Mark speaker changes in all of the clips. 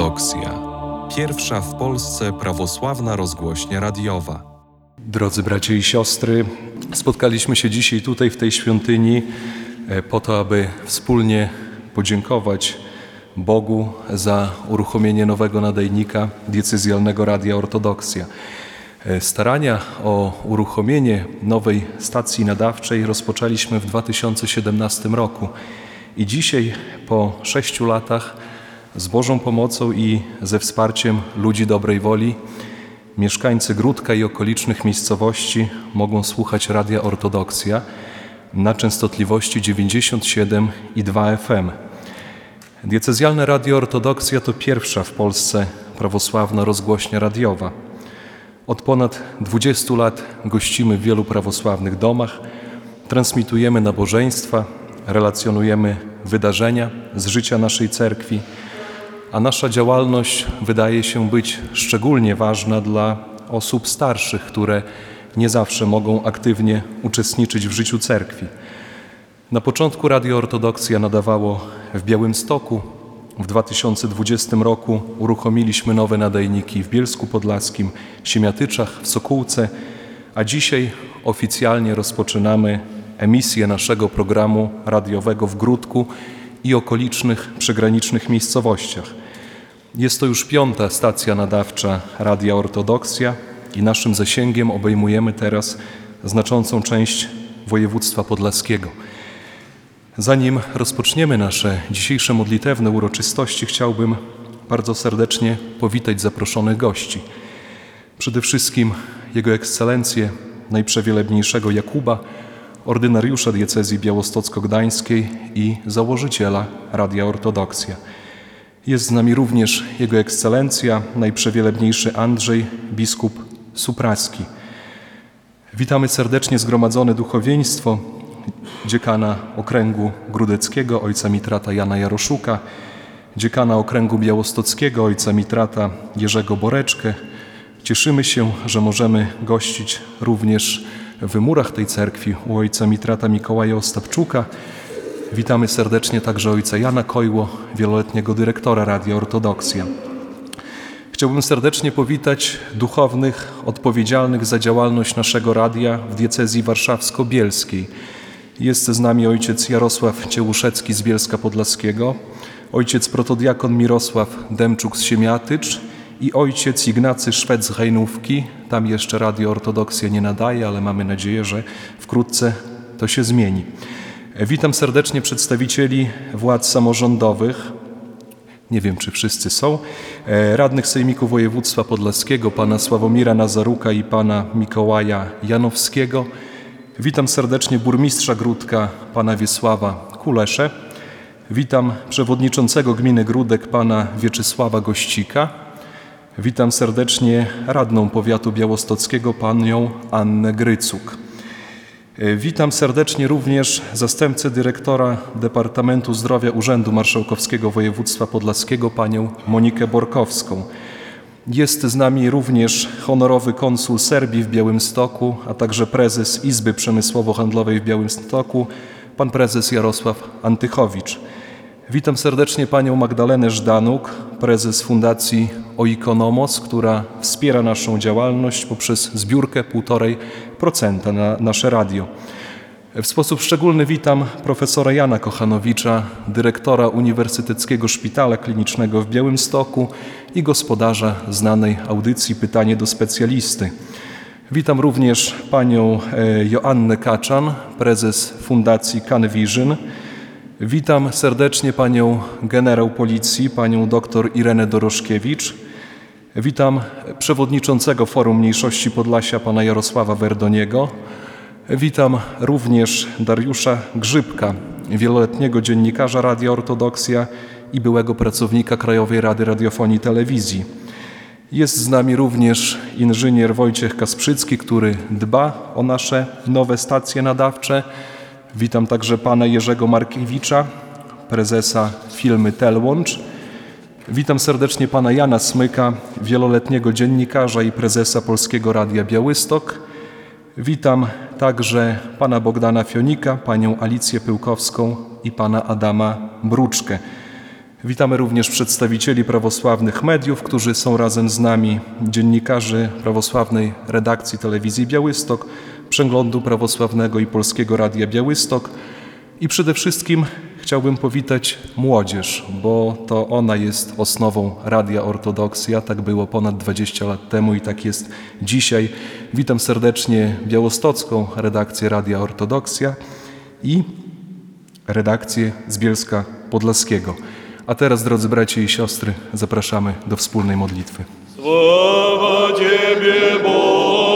Speaker 1: Ortodoksja. Pierwsza w Polsce prawosławna rozgłośnia radiowa.
Speaker 2: Drodzy bracia i siostry, spotkaliśmy się dzisiaj tutaj w tej świątyni e, po to, aby wspólnie podziękować Bogu za uruchomienie nowego nadajnika diecezjalnego Radia Ortodoksja. E, Starania o uruchomienie nowej stacji nadawczej rozpoczęliśmy w 2017 roku i dzisiaj po sześciu latach z Bożą pomocą i ze wsparciem ludzi dobrej woli mieszkańcy Gródka i okolicznych miejscowości mogą słuchać Radia Ortodoksja na częstotliwości 97,2 FM. Diecezjalne Radio Ortodoksja to pierwsza w Polsce prawosławna rozgłośnia radiowa. Od ponad 20 lat gościmy w wielu prawosławnych domach, transmitujemy nabożeństwa, relacjonujemy wydarzenia z życia naszej cerkwi, a nasza działalność wydaje się być szczególnie ważna dla osób starszych, które nie zawsze mogą aktywnie uczestniczyć w życiu cerkwi. Na początku Radio Ortodoksja nadawało w Białymstoku. W 2020 roku uruchomiliśmy nowe nadajniki w Bielsku Podlaskim, Siemiatyczach, w Sokółce, a dzisiaj oficjalnie rozpoczynamy emisję naszego programu radiowego w Gródku i okolicznych przygranicznych miejscowościach. Jest to już piąta stacja nadawcza Radia Ortodoksja i naszym zasięgiem obejmujemy teraz znaczącą część województwa podlaskiego. Zanim rozpoczniemy nasze dzisiejsze modlitewne uroczystości, chciałbym bardzo serdecznie powitać zaproszonych gości. Przede wszystkim Jego Ekscelencję Najprzewielebniejszego Jakuba, ordynariusza diecezji białostocko-gdańskiej i założyciela Radia Ortodoksja. Jest z nami również Jego Ekscelencja Najprzewielebniejszy Andrzej, biskup Supraski. Witamy serdecznie zgromadzone duchowieństwo, dziekana okręgu grudeckiego, ojca mitrata Jana Jaroszuka, dziekana okręgu białostockiego, ojca mitrata Jerzego Boreczkę. Cieszymy się, że możemy gościć również w tej cerkwi u ojca mitrata Mikołaja Ostapczuka. Witamy serdecznie także ojca Jana Kojło, wieloletniego dyrektora Radia Ortodoksja. Chciałbym serdecznie powitać duchownych odpowiedzialnych za działalność naszego radia w diecezji warszawsko-bielskiej. Jest z nami ojciec Jarosław Ciełuszecki z Bielska Podlaskiego, ojciec protodiakon Mirosław Demczuk z Siemiatycz i ojciec Ignacy Szwed z Hajnówki. Tam jeszcze Radio Ortodoksja nie nadaje, ale mamy nadzieję, że wkrótce to się zmieni. Witam serdecznie przedstawicieli władz samorządowych, nie wiem czy wszyscy są, e, radnych Sejmiku Województwa Podlaskiego, pana Sławomira Nazaruka i pana Mikołaja Janowskiego. Witam serdecznie burmistrza Gródka, pana Wiesława Kulesze. Witam przewodniczącego gminy Gródek, pana Wieczysława Gościka. Witam serdecznie radną powiatu białostockiego, panią Annę Grycuk. E, Witam serdecznie również zastępcę dyrektora Departamentu Zdrowia Urzędu Marszałkowskiego Województwa Podlaskiego, panią Monikę Borkowską. Jest z nami również honorowy konsul Serbii w Białymstoku, a także prezes Izby Przemysłowo-Handlowej w Białymstoku, pan prezes Jarosław Antychowicz. Witam serdecznie panią Magdalenę Żdanuk, prezes Fundacji Oikonomos, która wspiera naszą działalność poprzez zbiórkę 1,5% na nasze radio. W sposób szczególny witam profesora Jana Kochanowicza, dyrektora Uniwersyteckiego Szpitala Klinicznego w Białymstoku i gospodarza znanej audycji Pytanie do specjalisty. Witam również panią e, Joannę Kaczan, prezes Fundacji CanVision. Witam serdecznie panią generał policji, panią dr Irenę Doroszkiewicz. Witam przewodniczącego Forum Mniejszości Podlasia, pana Jarosława Werdoniego. Witam również Dariusza Grzybka, wieloletniego dziennikarza Radia Ortodoksja i byłego pracownika Krajowej Rady Radiofonii i Telewizji. Jest z nami również inżynier Wojciech Kasprzycki, który dba o nasze nowe stacje nadawcze. Witam także pana Jerzego Markiewicza, prezesa firmy Telłącz. Witam serdecznie pana Jana Smyka, wieloletniego dziennikarza i prezesa Polskiego Radia Białystok. Witam także pana Bogdana Fionika, panią Alicję Pyłkowską i pana Adama Bruczkę. Witamy również przedstawicieli prawosławnych mediów, którzy są razem z nami, dziennikarzy prawosławnej redakcji telewizji Białystok, Przeglądu Prawosławnego i Polskiego Radia Białystok. I przede wszystkim chciałbym powitać młodzież, bo to ona jest osnową Radia Ortodoksja. Tak było ponad 20 lat temu i tak jest dzisiaj. Witam serdecznie białostocką redakcję Radia Ortodoksja i redakcję z Bielska Podlaskiego. A teraz, drodzy bracia i siostry, zapraszamy do wspólnej modlitwy.
Speaker 3: Sława Ciebie, Boże!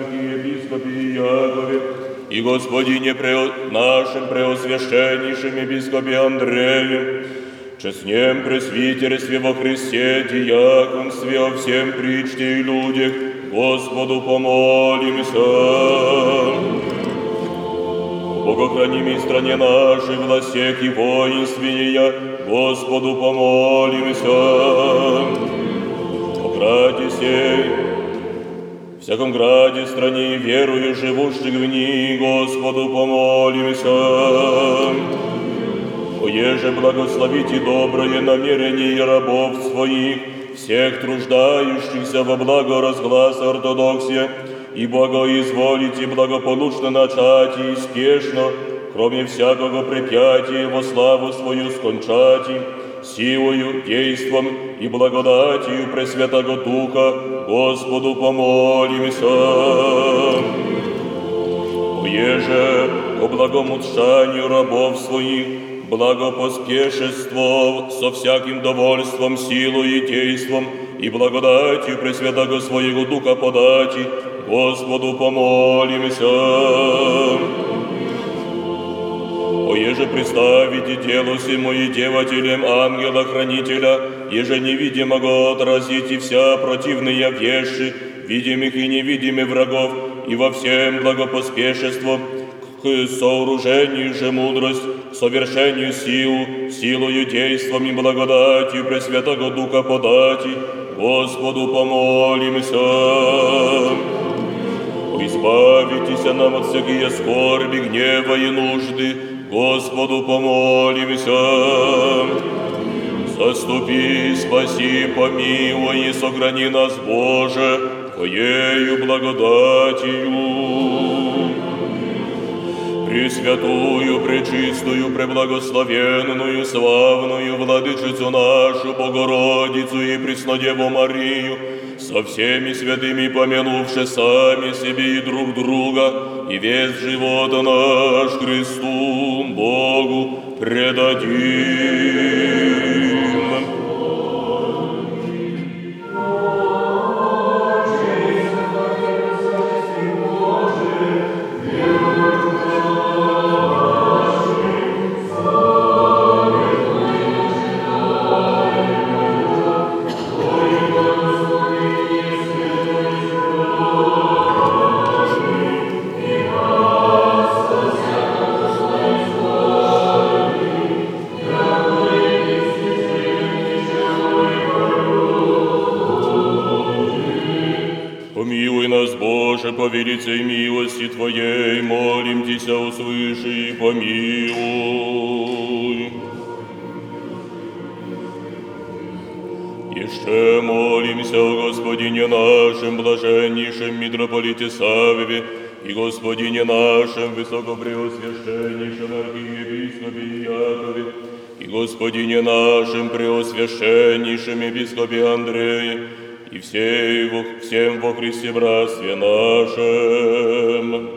Speaker 3: Архиепископе Якове, и Господине прео... нашем преосвященнейшем епископе Андреем, честнем пресвитерстве во Христе, диаконстве о всем причте и людях, Господу помолимся. Богохранимой стране нашей, властях и воинстве Господу помолимся. Граде сей, всяком граде, стране, верую, живущих в ней, Господу помолимся. О еже благословите доброе намерение рабов своих, всех труждающихся во благо разгласа ортодоксия, и благоизволите благополучно начать и спешно, кроме всякого препятия во славу свою скончати, силою, действом и благодатью Пресвятого Духа Господу помолимся. Еже о благому тшанию рабов своих, благопоспешествов со всяким довольством, силой и действом, и благодатью Пресвятого Своего Духа подати, Господу помолимся. О, еже представите делу сему и девателем ангела-хранителя, еже невидимого отразите вся противные вещи, видимых и невидимых врагов, и во всем благопоспешество, к сооружению же мудрость, к совершению сил, силою действом и благодатью Пресвятого Духа подати, Господу помолимся. Избавитесь нам от всякие скорби, гнева и нужды, Господу помолимся. Заступи, спаси, помилуй и сохрани нас, Боже, Твоею благодатью. Пресвятую, пречистую, преблагословенную, славную Владычицу нашу, Богородицу и Преснодеву Марию, со всеми святыми помянувши сами себе и друг друга, и весь живот наш Христу, Богу предадим. По велицей милости Твоей, молим Тебя, услыши и помилуй. Еще молимся о Господине нашем, блаженнейшем митрополите Савве, и Господине нашем, высокопреосвященнейшем архиепископе Якове, и Господине нашем, преосвященнейшем епископе Андрее, и всей, во- всем во Христе братстве нашем.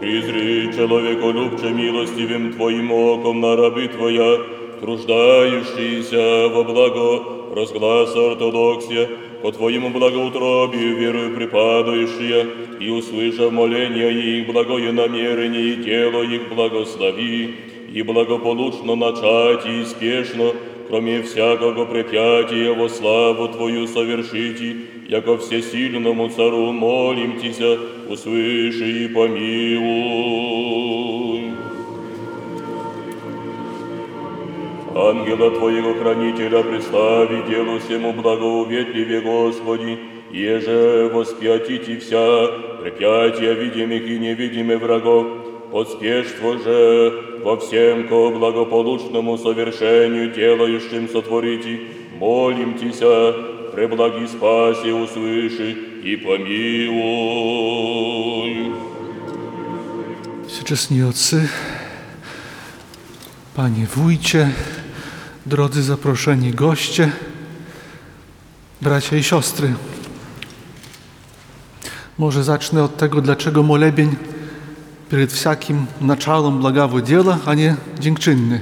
Speaker 3: Призри, человеколюбче милостивым Твоим оком на рабы Твоя, труждающиеся во благо разгласа ортодоксия, по Твоему благоутробию верою припадающие, и услыша моления их, благое намерение и тело их благослови, и благополучно начать и спешно, кроме всякого препятия во славу Твою совершите, яко всесильному цару молим Тися, услыши и помилуй. Ангела Твоего хранителя представи делу всему благоуветливе Господи, еже воспятите вся препятия видимых и невидимых врагов, поспешство же во всем ко благополучному совершению делающим сотворите, молим Тися, преблаги спаси услыши и помилуй.
Speaker 4: Wszechczesni Otcy, Panie Wójcie, drodzy zaproszeni goście, bracia i siostry. Może zacznę od tego, dlaczego molebień przed всяким началом благого dzieła, a nie dziękczynny.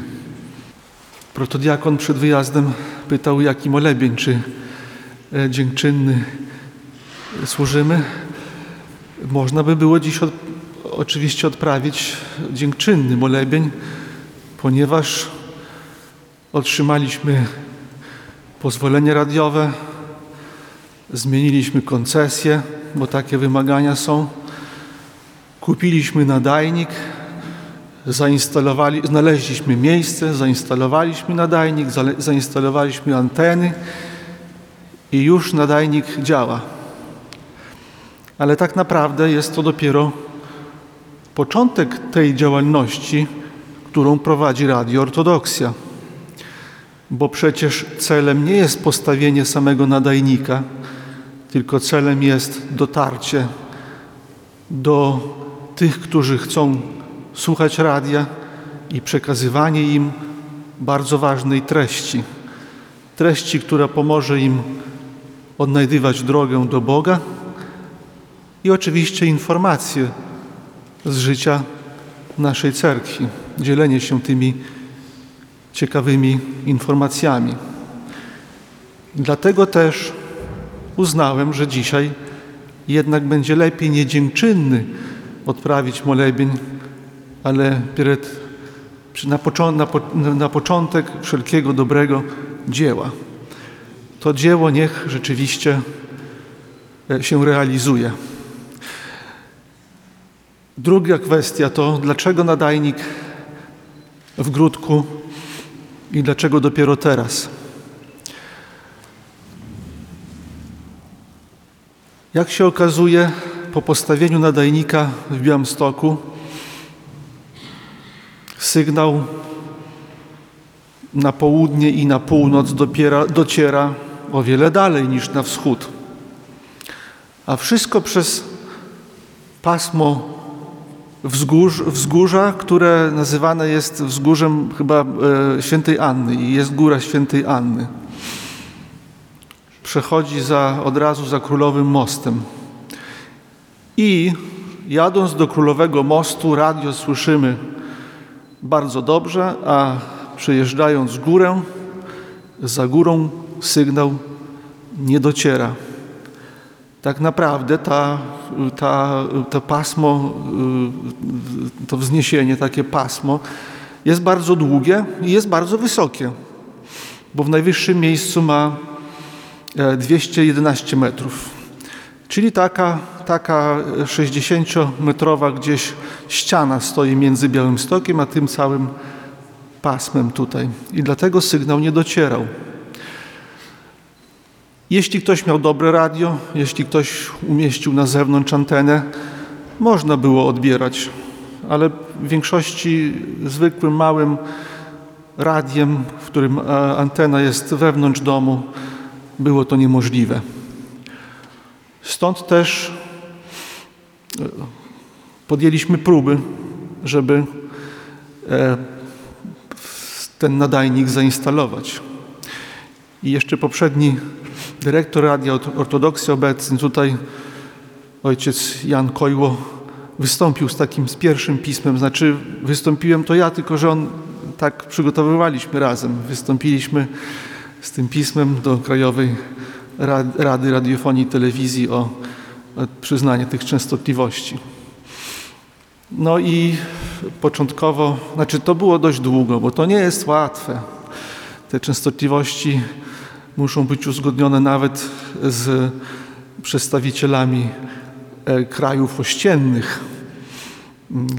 Speaker 4: Protodiakon przed wyjazdem pytał, jaki molebień, czy e, dziękczynny służymy. Można by było dziś od, oczywiście odprawić dziękczynny molebień, ponieważ otrzymaliśmy pozwolenie radiowe, zmieniliśmy koncesję, bo takie wymagania są. Kupiliśmy nadajnik, zainstalowali, znaleźliśmy miejsce, zainstalowaliśmy nadajnik, zainstalowaliśmy anteny i już nadajnik działa. Ale tak naprawdę jest to dopiero początek tej działalności, którą prowadzi Radio Ortodoksja. Bo przecież celem nie jest postawienie samego nadajnika, tylko celem jest dotarcie do tych, którzy chcą słuchać radia i przekazywanie im bardzo ważnej treści. Treści, która pomoże im odnajdywać drogę do Boga i oczywiście informacje z życia naszej cerkwi, dzielenie się tymi ciekawymi informacjami. Dlatego też uznałem, że dzisiaj jednak będzie lepiej nie dziękczynny odprawić molebień, ale przed, na, począ, na, na początek wszelkiego dobrego dzieła. To dzieło niech rzeczywiście e, się realizuje. Druga kwestia to, dlaczego nadajnik w Grudku i dlaczego dopiero teraz? Jak się okazuje, po postawieniu nadajnika w Białymstoku sygnał na południe i na północ dopiera, dociera o wiele dalej niż na wschód. A wszystko przez pasmo wzgórz, wzgórza, które nazywane jest wzgórzem chyba e, świętej Anny i jest góra świętej Anny. Przechodzi za, od razu za królowym mostem. I jadąc do królowego mostu, radio słyszymy bardzo dobrze, a przejeżdżając górę, za górą sygnał nie dociera. Tak naprawdę ta, ta, to pasmo, to wzniesienie, takie pasmo jest bardzo długie i jest bardzo wysokie, bo w najwyższym miejscu ma e, 211 metrów. Czyli taka, taka 60-metrowa gdzieś ściana stoi między Białymstokiem a tym całym pasmem tutaj. I dlatego sygnał nie docierał. Jeśli ktoś miał dobre radio, jeśli ktoś umieścił na zewnątrz antenę, można było odbierać, ale w większości zwykłym, małym radiem, w którym e, antena jest wewnątrz domu, było to niemożliwe. Stąd też podjęliśmy próby, żeby e, ten nadajnik zainstalować. I jeszcze poprzedni dyrektor Radia Ortodoksji obecny tutaj, ojciec Jan Kojło, wystąpił z takim z pierwszym pismem. Znaczy wystąpiłem to ja, tylko że on tak przygotowywaliśmy razem. Wystąpiliśmy z tym pismem do Krajowej Rady Radiofonii i Telewizji o przyznanie tych częstotliwości. No i początkowo, znaczy to było dość długo, bo to nie jest łatwe. Te częstotliwości muszą być uzgodnione nawet z przedstawicielami e, krajów ościennych.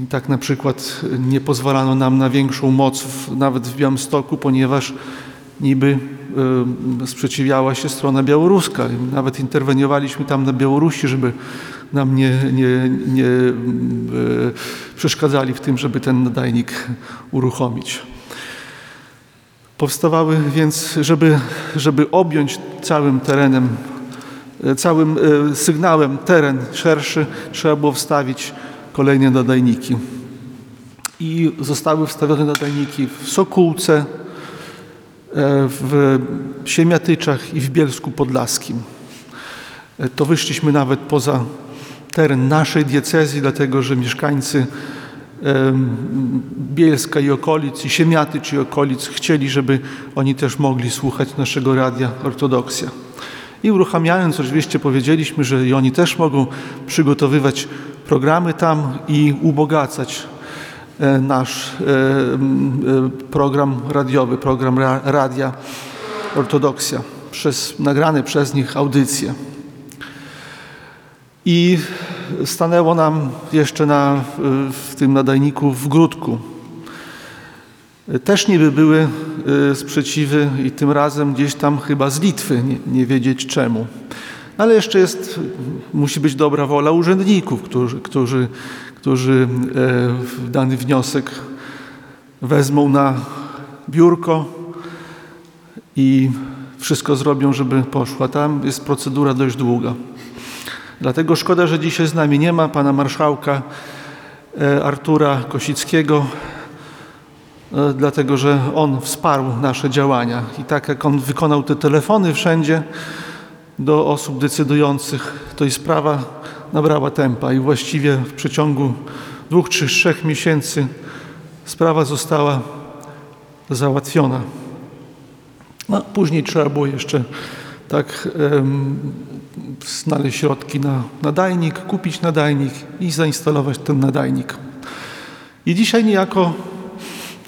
Speaker 4: Tak na przykład nie pozwalano nam na większą moc nawet w Białymstoku, ponieważ niby sprzeciwiała się strona białoruska. Nawet interweniowaliśmy tam na Białorusi, żeby nam nie, nie, nie y, przeszkadzali w tym, żeby ten nadajnik uruchomić. Powstawały więc, żeby, żeby objąć całym terenem, całym y, sygnałem teren szerszy, trzeba było wstawić kolejne nadajniki. I zostały wstawione nadajniki w Sokółce, w Siemiatyczach i w Bielsku Podlaskim. E, to wyszliśmy nawet poza teren naszej diecezji, dlatego że mieszkańcy Bielska i okolic, i Siemiatycz i okolic chcieli, żeby oni też mogli słuchać naszego radia Ortodoksja. I uruchamiając, oczywiście powiedzieliśmy, że i oni też mogą przygotowywać programy tam i ubogacać e, nasz e, e, program radiowy, program radia Ortodoksja przez nagrane przez nich audycje. I stanęło nam jeszcze na, w tym nadajniku w Grudku. Też niby były sprzeciwy i tym razem gdzieś tam chyba z Litwy, nie, nie wiedzieć czemu. Ale jeszcze jest, musi być dobra wola urzędników, którzy, którzy, którzy e, dany wniosek wezmą na biurko i wszystko zrobią, żeby poszła. Tam jest procedura dość długa. Dlatego szkoda, że dzisiaj z nami nie ma pana marszałka e, Artura Kosickiego, e, dlatego że on wsparł nasze działania. I tak jak on wykonał te telefony wszędzie, do osób decydujących, to i sprawa nabrała tempa i właściwie w przeciągu dwóch czy trzech miesięcy sprawa została załatwiona. No, później trzeba było jeszcze tak znaleźć środki na nadajnik, kupić nadajnik i zainstalować ten nadajnik. I dzisiaj niejako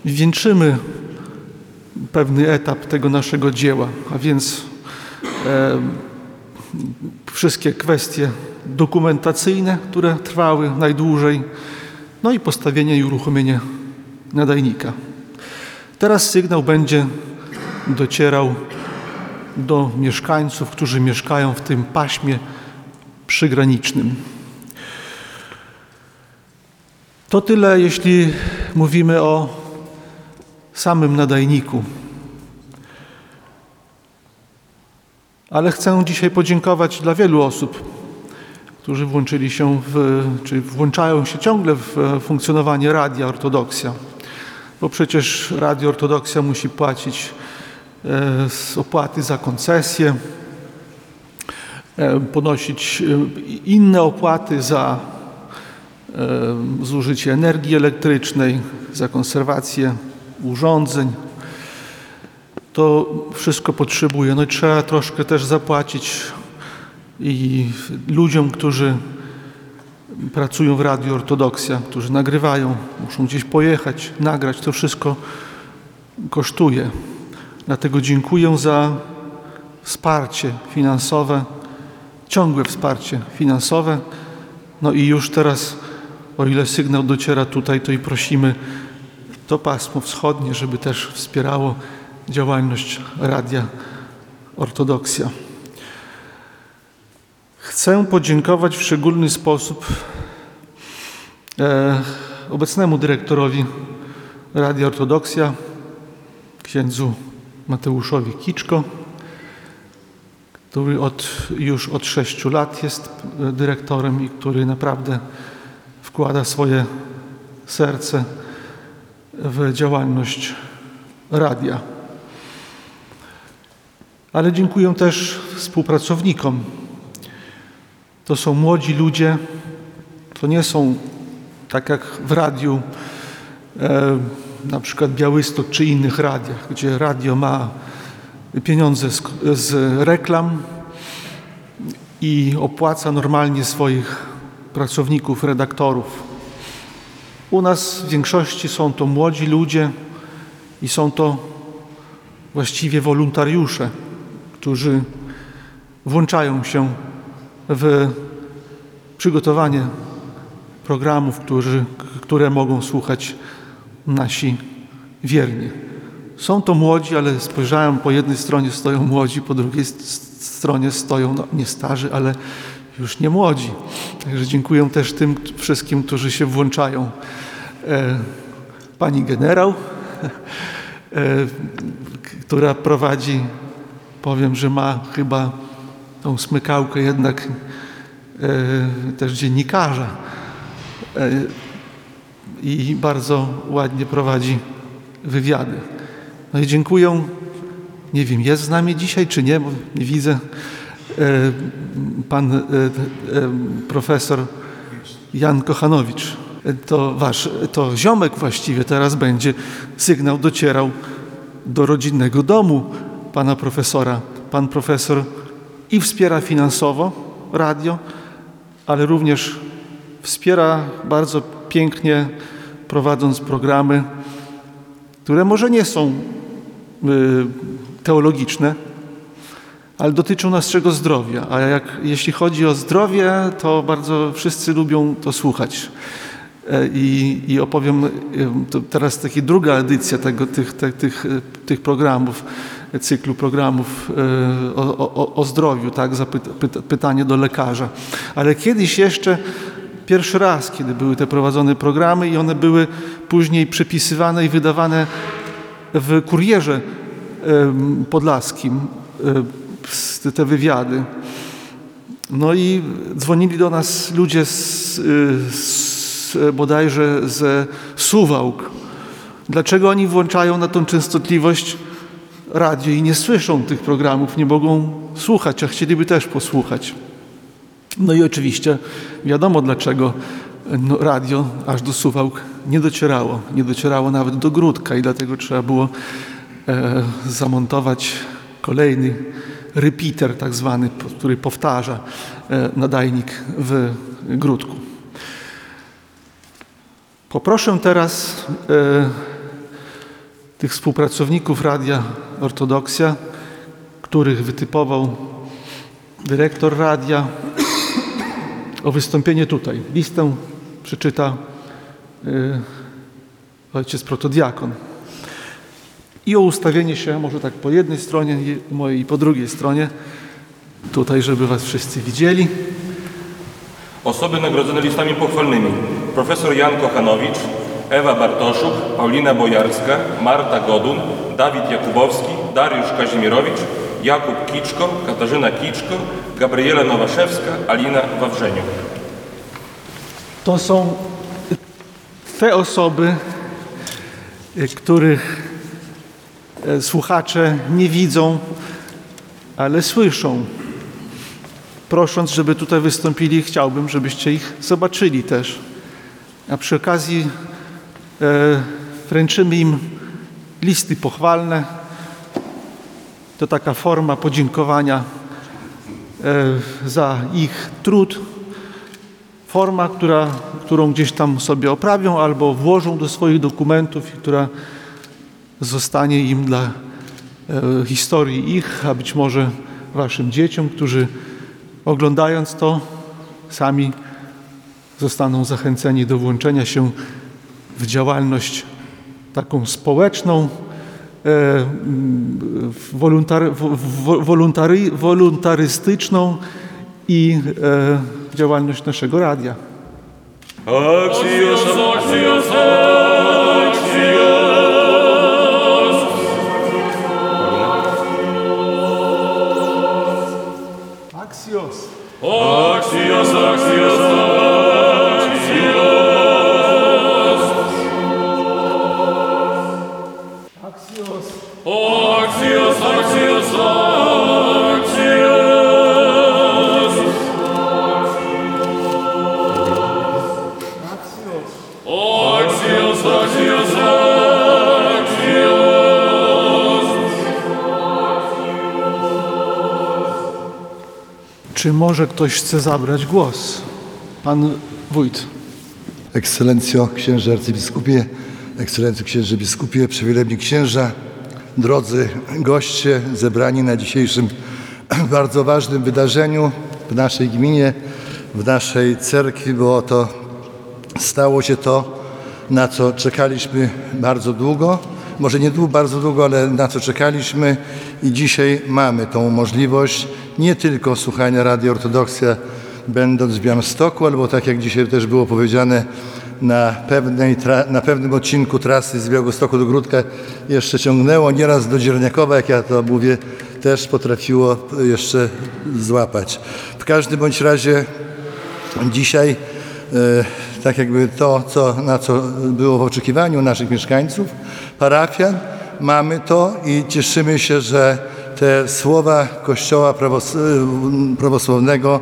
Speaker 4: wieńczymy pewny etap tego naszego dzieła, a więc wszystkie kwestie dokumentacyjne, które trwały najdłużej, no i postawienie i uruchomienie nadajnika. Teraz sygnał będzie docierał do mieszkańców, którzy mieszkają w tym paśmie przygranicznym. To tyle, jeśli mówimy o samym nadajniku. Ale chcę dzisiaj podziękować dla wielu osób, którzy włączyli się w, czy włączają się ciągle w funkcjonowanie Radia Ortodoksja. Bo przecież Radio Ortodoksja musi płacić e, opłaty za koncesję, e, ponosić e, inne opłaty za zużycie energii elektrycznej, za konserwację urządzeń, to wszystko potrzebuje. No i trzeba troszkę też zapłacić i ludziom, którzy pracują w Radiu Ortodoksja, którzy nagrywają, muszą gdzieś pojechać, nagrać, to wszystko kosztuje. Dlatego dziękuję za wsparcie finansowe, ciągłe wsparcie finansowe. No i już teraz, o ile sygnał dociera tutaj, to i prosimy to pasmo wschodnie, żeby też wspierało działalność Radia Ortodoksja. Chcę podziękować w szczególny sposób e, obecnemu dyrektorowi Radia Ortodoksja, księdzu Mateuszowi Kiczko, który od, już od sześciu lat jest e, dyrektorem i który naprawdę wkłada swoje serce w działalność radia. Ale dziękuję też współpracownikom. To są młodzi ludzie, to nie są tak jak w radiu, e, na przykład Białystok czy innych radiach, gdzie radio ma pieniądze z, z reklam i opłaca normalnie swoich pracowników, redaktorów. U nas w większości są to młodzi ludzie i są to właściwie wolontariusze, którzy włączają się w przygotowanie programów, którzy, które mogą słuchać nasi wierni. Są to młodzi, ale spojrzałem, po jednej stronie stoją młodzi, po drugiej stronie stoją no, nie starzy, ale już nie młodzi. Także dziękuję też tym wszystkim, którzy się włączają. E, pani generał, e, która prowadzi, powiem, że ma chyba tą smykałkę jednak e, też dziennikarza i bardzo ładnie prowadzi wywiady. No i dziękuję. Nie wiem, jest z nami dzisiaj, czy nie, bo nie widzę. Pan profesor Jan Kochanowicz. To wasz, to ziomek właściwie teraz będzie. Sygnał docierał do rodzinnego domu pana profesora. Pan profesor i wspiera finansowo radio, ale również wspiera bardzo pięknie, prowadząc programy, które może nie są y, teologiczne, ale dotyczą naszego zdrowia. A jak, jeśli chodzi o zdrowie, to bardzo wszyscy lubią to słuchać. E, I, i opowiem teraz taka druga edycja tego, tych, tych, tych, tych programów, cyklu programów e, o, o, o zdrowiu, tak, Zapyta, pytanie do lekarza. Ale kiedyś jeszcze pierwszy raz, kiedy były te prowadzone programy i one były później przepisywane i wydawane w kurierze podlaskim, te wywiady. No i dzwonili do nas ludzie z, z bodajże ze Suwałk. Dlaczego oni włączają na tą częstotliwość radio i nie słyszą tych programów, nie mogą słuchać, a chcieliby też posłuchać. No i oczywiście wiadomo dlaczego no, radio aż do Suwałk nie docierało. Nie docierało nawet do Gródka i dlatego trzeba było e, zamontować kolejny repeater tak zwany, który powtarza e, nadajnik w Gródku. Poproszę teraz e, tych współpracowników Radia Ortodoksja, których wytypował dyrektor radia, o wystąpienie tutaj. Listę przeczyta y, ojciec protodiakon. I o ustawienie się może tak po jednej stronie mojej i po drugiej stronie, tutaj, żeby was wszyscy widzieli.
Speaker 3: Osoby nagrodzone listami pochwalnymi. Profesor Jan Kochanowicz, Ewa Bartoszuk, Paulina Bojarska, Marta Godun, Dawid Jakubowski, Dariusz Kazimierowicz, Jakub Kiczko, Katarzyna Kiczko, Gabriela Nowaszewska, Alina Wawrzeniu.
Speaker 4: To są te osoby, y, których e, słuchacze nie widzą, ale słyszą. Prosząc, żeby tutaj wystąpili, chciałbym, żebyście ich zobaczyli też. A przy okazji e, wręczymy im listy pochwalne. To taka forma podziękowania e, za ich trud. Forma, która, którą gdzieś tam sobie oprawią albo włożą do swoich dokumentów i która zostanie im dla e, historii ich, a być może waszym dzieciom, którzy oglądając to sami zostaną zachęceni do włączenia się w działalność taką społeczną, e, woluntary, woluntary, wolontarystyczną i e, działalność naszego radia.
Speaker 3: Axios. Axios.
Speaker 4: Czy może ktoś chce zabrać głos? Pan wójt.
Speaker 5: Ekscelencjo księże arcybiskupie, ekscelencjo księże biskupie, przywilebni księża, drodzy goście zebrani na dzisiejszym bardzo ważnym wydarzeniu w naszej gminie, w naszej cerkwi, bo to stało się to, na co czekaliśmy bardzo długo. Może nie długo, bardzo długo, ale na co czekaliśmy i dzisiaj mamy tą możliwość nie tylko słuchania Radio Ortodoksja będąc w Białymstoku, albo tak jak dzisiaj też było powiedziane, na, pewnej na pewnym odcinku trasy z Białegostoku do Gródka jeszcze ciągnęło, nieraz do Dzierniakowa, jak ja to mówię, też potrafiło jeszcze złapać. W każdym bądź razie Dzisiaj e, tak jakby to, co, na co było w oczekiwaniu naszych mieszkańców, parafian, mamy to i cieszymy się, że te słowa Kościoła e, prawosławnego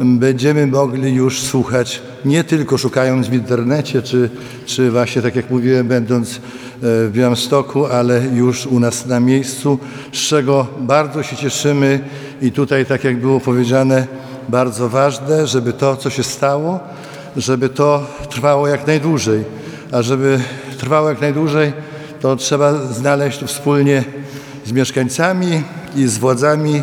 Speaker 5: będziemy mogli już słuchać nie tylko szukając w internecie, czy, czy właśnie tak jak mówiłem, będąc e, w Białymstoku, ale już u nas na miejscu, z czego bardzo się cieszymy i tutaj tak jak było powiedziane, bardzo ważne, żeby to, co się stało, żeby to trwało jak najdłużej. A żeby trwało jak najdłużej, to trzeba znaleźć wspólnie z mieszkańcami i z władzami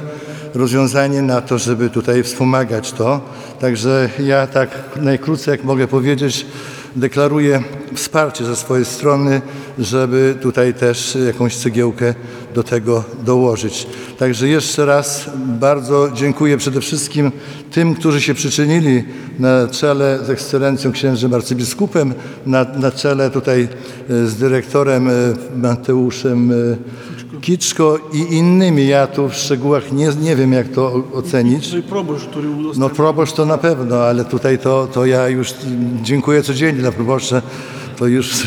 Speaker 5: rozwiązanie na to, żeby tutaj wspomagać to. Także ja tak najkrócej, jak mogę powiedzieć, deklaruję wsparcie ze swojej strony, żeby tutaj też jakąś cegiełkę do tego dołożyć. Także jeszcze raz bardzo dziękuję przede wszystkim tym, którzy się przyczynili na czele z ekscelencją księżem arcybiskupem, na, na czele tutaj e, z dyrektorem e, Mateuszem e, Kiczko i innymi. Ja tu w szczegółach nie, nie wiem, jak to ocenić.
Speaker 4: Czyli proboszcz, który
Speaker 5: No
Speaker 4: udostępnił.
Speaker 5: proboszcz to na pewno, ale tutaj to, to ja już dziękuję codziennie dla proboszcza. To już...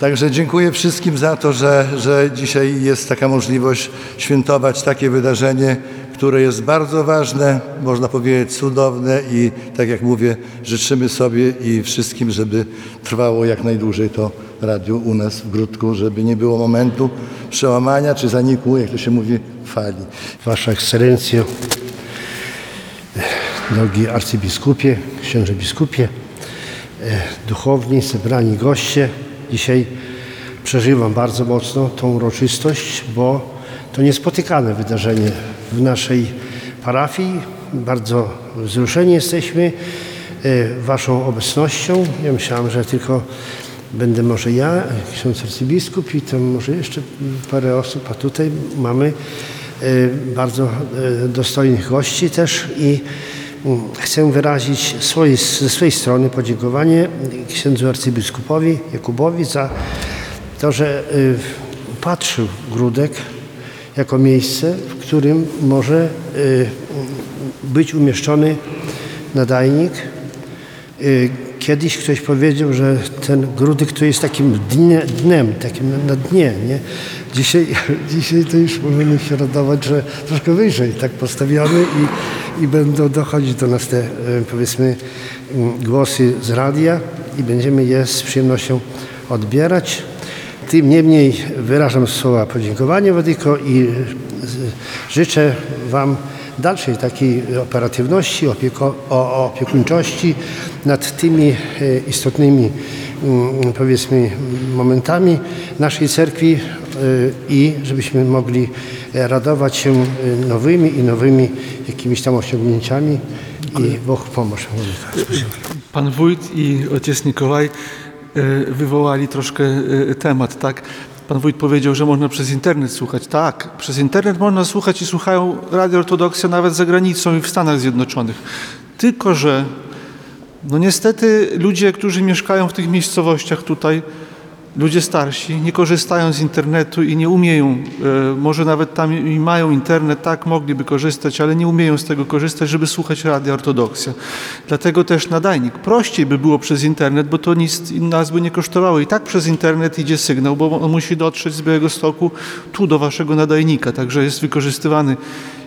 Speaker 5: Także dziękuję wszystkim za to, że, że dzisiaj jest taka możliwość świętować takie wydarzenie, które jest bardzo ważne, można powiedzieć cudowne i tak jak mówię, życzymy sobie i wszystkim, żeby trwało jak najdłużej to radio u nas w Grudku, żeby nie było momentu przełamania czy zaniku, jak to się mówi, fali.
Speaker 6: Wasza Ekscelencjo, drogi arcybiskupie, księże biskupie, e, duchowni, zebrani goście. Dzisiaj przeżywam bardzo mocno tą uroczystość, bo to niespotykane wydarzenie w naszej parafii. Bardzo wzruszeni jesteśmy e, Waszą obecnością. Ja myślałem, że tylko będę może ja, ksiądz arcybiskup i tam może jeszcze parę osób, a tutaj mamy e, bardzo e, dostojnych gości też i mm, chcę wyrazić swojej, ze swojej strony podziękowanie księdzu arcybiskupowi Jakubowi za to, że patrzył Grudek jako miejsce, w którym może y, być umieszczony nadajnik. Y, Kiedyś ktoś powiedział, że ten Grudek to jest takim dnie, dnem, takim na- dnie. Nie? Dzisiaj, dzisiaj to już możemy się radować, że troszkę wyżej tak postawiamy i, i będą dochodzić do nas te y, powiedzmy mm, głosy z radia i będziemy je z przyjemnością odbierać. Tym niemniej wyrażam słowa podziękowania Wadyko i życzę Wam dalszej takiej operatywności, opieko, o, opiekuńczości nad tymi e, istotnymi mm, powiedzmy momentami naszej cerkwi e, i żebyśmy mogli radować się e, nowymi i nowymi jakimiś tam osiągnięciami i Bóg pomoże.
Speaker 4: Pan wójt i ojciec Mikołaj e, wywołali troszkę temat, tak? Pan wójt powiedział, że można przez internet słuchać. Tak, przez internet można słuchać i słuchają Radio Ortodoksja nawet za granicą i w Stanach Zjednoczonych. Tylko, że no niestety ludzie, którzy mieszkają w tych miejscowościach tutaj, ludzie starsi, nie korzystają z internetu i nie umieją, e, może nawet tam i mają internet, tak, mogliby korzystać, ale nie umieją z tego korzystać, żeby słuchać Radia Ortodoksja. Dlatego też nadajnik. Prościej by było przez internet, bo to nic nas by nie kosztowało. I tak przez internet idzie sygnał, bo on musi dotrzeć z Białego Stoku tu do waszego nadajnika, także jest wykorzystywany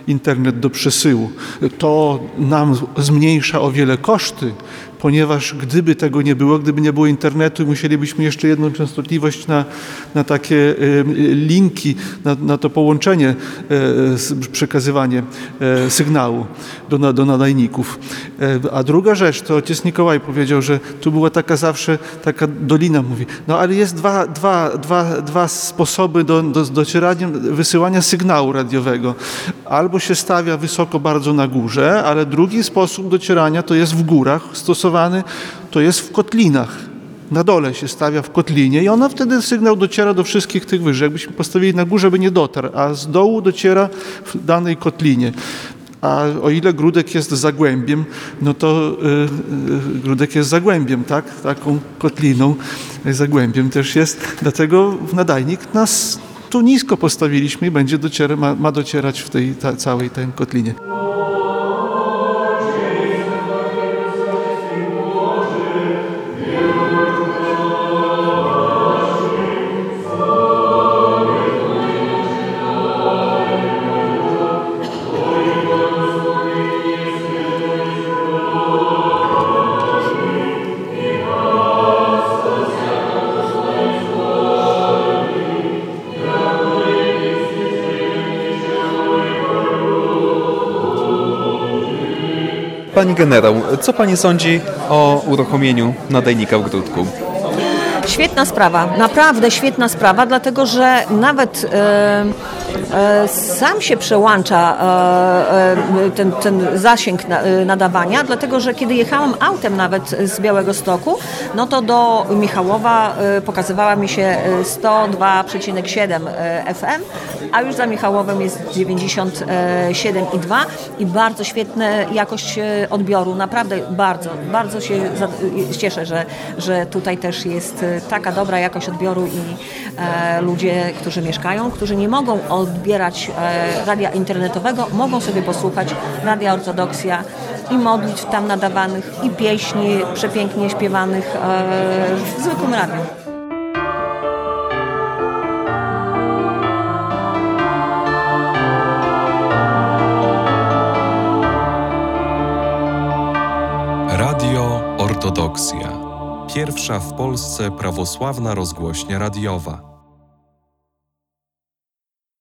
Speaker 4: internet do przesyłu. To nam zmniejsza o wiele koszty, ponieważ gdyby tego nie było, gdyby nie było internetu, musielibyśmy jeszcze jedną częstotliwość na, na takie y, linki, na, na to połączenie, y, przekazywanie y, sygnału do, do nadajników. A druga rzecz, to ojciec Mikołaj powiedział, że tu była taka zawsze, taka dolina mówi, no ale jest dwa, dwa, dwa, dwa sposoby do, do docierania, wysyłania sygnału radiowego. Albo się stawia wysoko bardzo na górze, ale drugi sposób docierania to jest w górach stosowany, to jest w kotlinach. Na dole się stawia w kotlinie i ona wtedy sygnał dociera do wszystkich tych wyżej. Jakbyśmy postawili na górze, by nie dotarł, a z dołu dociera w danej kotlinie. A o ile Grudek jest zagłębiem, no to y, y, Grudek jest zagłębiem, tak? Taką kotliną, zagłębiem też jest. Dlatego nadajnik nas tu nisko postawiliśmy i będzie ma, ma docierać w tej ta, całej tej kotlinie.
Speaker 7: Pani generał, co pani sądzi o uruchomieniu nadajnika w Grudku?
Speaker 8: Świetna sprawa, naprawdę świetna sprawa, dlatego że nawet e, e, sam się przełącza e, e, ten, ten zasięg na, e, nadawania, dlatego że kiedy jechałam autem nawet z Białego Stoku, no to do Michałowa e, pokazywała mi się e, 102,7 e, FM, a już za Michałowem jest 97,2 i bardzo świetna jakość odbioru, naprawdę bardzo, bardzo się cieszę, że, że tutaj też jest taka dobra jakość odbioru i e, ludzie, którzy mieszkają, którzy nie mogą odbierać e, radia internetowego, mogą sobie posłuchać Radia Ortodoksja i modlitw tam nadawanych i pieśni przepięknie śpiewanych e, w zwykłym radiu.
Speaker 1: Radio Ortodoksja. Pierwsza w Polsce prawosławna rozgłośnia radiowa.